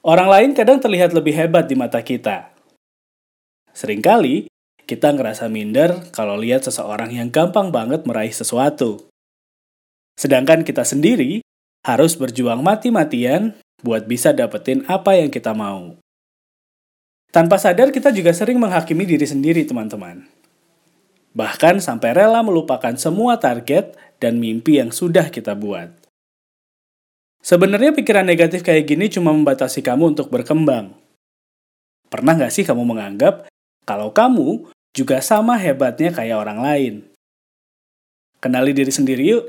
Orang lain kadang terlihat lebih hebat di mata kita. Seringkali, kita ngerasa minder kalau lihat seseorang yang gampang banget meraih sesuatu. Sedangkan kita sendiri harus berjuang mati-matian buat bisa dapetin apa yang kita mau. Tanpa sadar kita juga sering menghakimi diri sendiri, teman-teman. Bahkan sampai rela melupakan semua target dan mimpi yang sudah kita buat. Sebenarnya pikiran negatif kayak gini cuma membatasi kamu untuk berkembang. Pernah nggak sih kamu menganggap kalau kamu juga sama hebatnya kayak orang lain? Kenali diri sendiri yuk.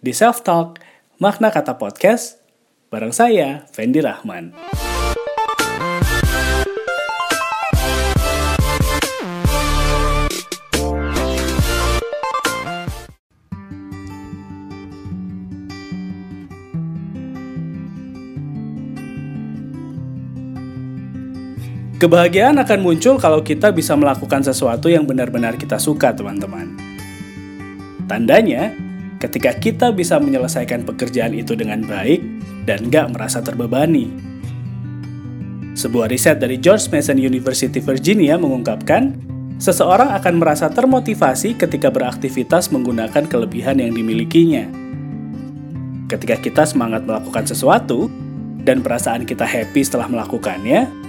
Di Self Talk, Makna Kata Podcast, bareng saya, Fendi Rahman. Kebahagiaan akan muncul kalau kita bisa melakukan sesuatu yang benar-benar kita suka, teman-teman. Tandanya, ketika kita bisa menyelesaikan pekerjaan itu dengan baik dan gak merasa terbebani. Sebuah riset dari George Mason University Virginia mengungkapkan, seseorang akan merasa termotivasi ketika beraktivitas menggunakan kelebihan yang dimilikinya. Ketika kita semangat melakukan sesuatu, dan perasaan kita happy setelah melakukannya,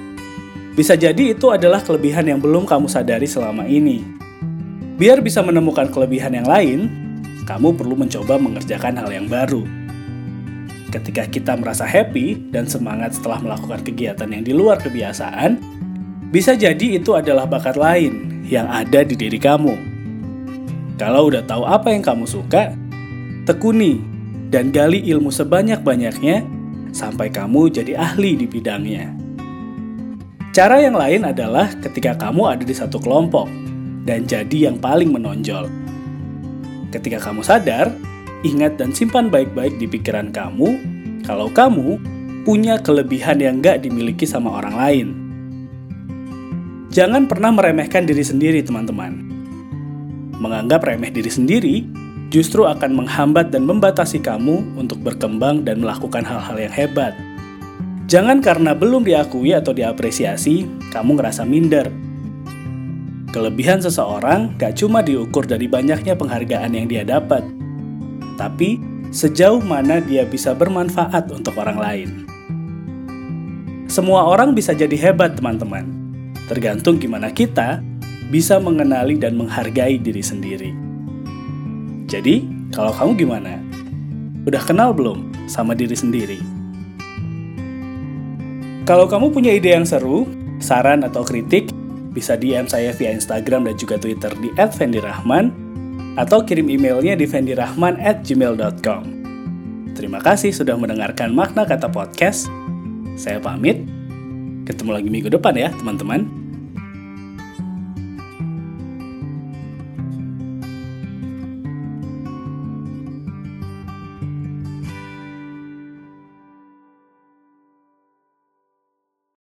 bisa jadi itu adalah kelebihan yang belum kamu sadari selama ini. Biar bisa menemukan kelebihan yang lain, kamu perlu mencoba mengerjakan hal yang baru. Ketika kita merasa happy dan semangat setelah melakukan kegiatan yang di luar kebiasaan, bisa jadi itu adalah bakat lain yang ada di diri kamu. Kalau udah tahu apa yang kamu suka, tekuni dan gali ilmu sebanyak-banyaknya sampai kamu jadi ahli di bidangnya. Cara yang lain adalah ketika kamu ada di satu kelompok dan jadi yang paling menonjol. Ketika kamu sadar, ingat dan simpan baik-baik di pikiran kamu kalau kamu punya kelebihan yang gak dimiliki sama orang lain. Jangan pernah meremehkan diri sendiri, teman-teman. Menganggap remeh diri sendiri justru akan menghambat dan membatasi kamu untuk berkembang dan melakukan hal-hal yang hebat. Jangan karena belum diakui atau diapresiasi, kamu ngerasa minder. Kelebihan seseorang gak cuma diukur dari banyaknya penghargaan yang dia dapat, tapi sejauh mana dia bisa bermanfaat untuk orang lain. Semua orang bisa jadi hebat, teman-teman. Tergantung gimana kita bisa mengenali dan menghargai diri sendiri. Jadi, kalau kamu gimana? Udah kenal belum sama diri sendiri? Kalau kamu punya ide yang seru, saran atau kritik, bisa DM saya via Instagram dan juga Twitter di @vendirahman atau kirim emailnya di vendirahman@gmail.com. Terima kasih sudah mendengarkan makna kata podcast. Saya pamit. Ketemu lagi minggu depan ya, teman-teman.